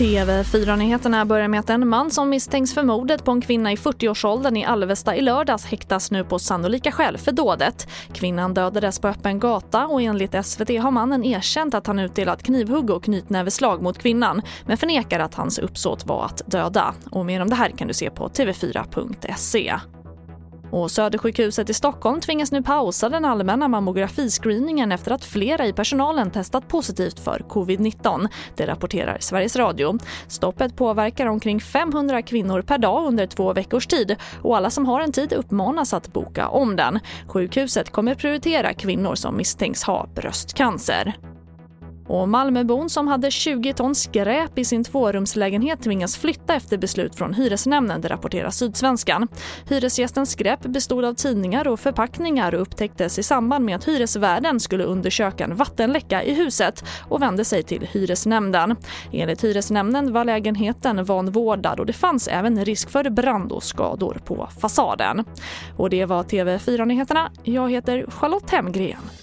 TV4-nyheterna börjar med att en man som misstänks för mordet på en kvinna i 40-årsåldern i Alvesta i lördags häktas nu på sannolika skäl för dådet. Kvinnan dödades på öppen gata och enligt SVT har mannen erkänt att han utdelat knivhugg och knytnäveslag mot kvinnan men förnekar att hans uppsåt var att döda. Och mer om det här kan du se på tv4.se. Och Södersjukhuset i Stockholm tvingas nu pausa den allmänna mammografiscreeningen efter att flera i personalen testat positivt för covid-19. Det rapporterar Sveriges Radio. Stoppet påverkar omkring 500 kvinnor per dag under två veckors tid och alla som har en tid uppmanas att boka om den. Sjukhuset kommer prioritera kvinnor som misstänks ha bröstcancer. Och Malmöbon som hade 20 ton skräp i sin tvårumslägenhet tvingas flytta efter beslut från hyresnämnden, det rapporterar Sydsvenskan. Hyresgästens skräp bestod av tidningar och förpackningar och upptäcktes i samband med att hyresvärden skulle undersöka en vattenläcka i huset och vände sig till hyresnämnden. Enligt hyresnämnden var lägenheten vanvårdad och det fanns även risk för brand och skador på fasaden. Och det var TV4-nyheterna. Jag heter Charlotte Hemgren.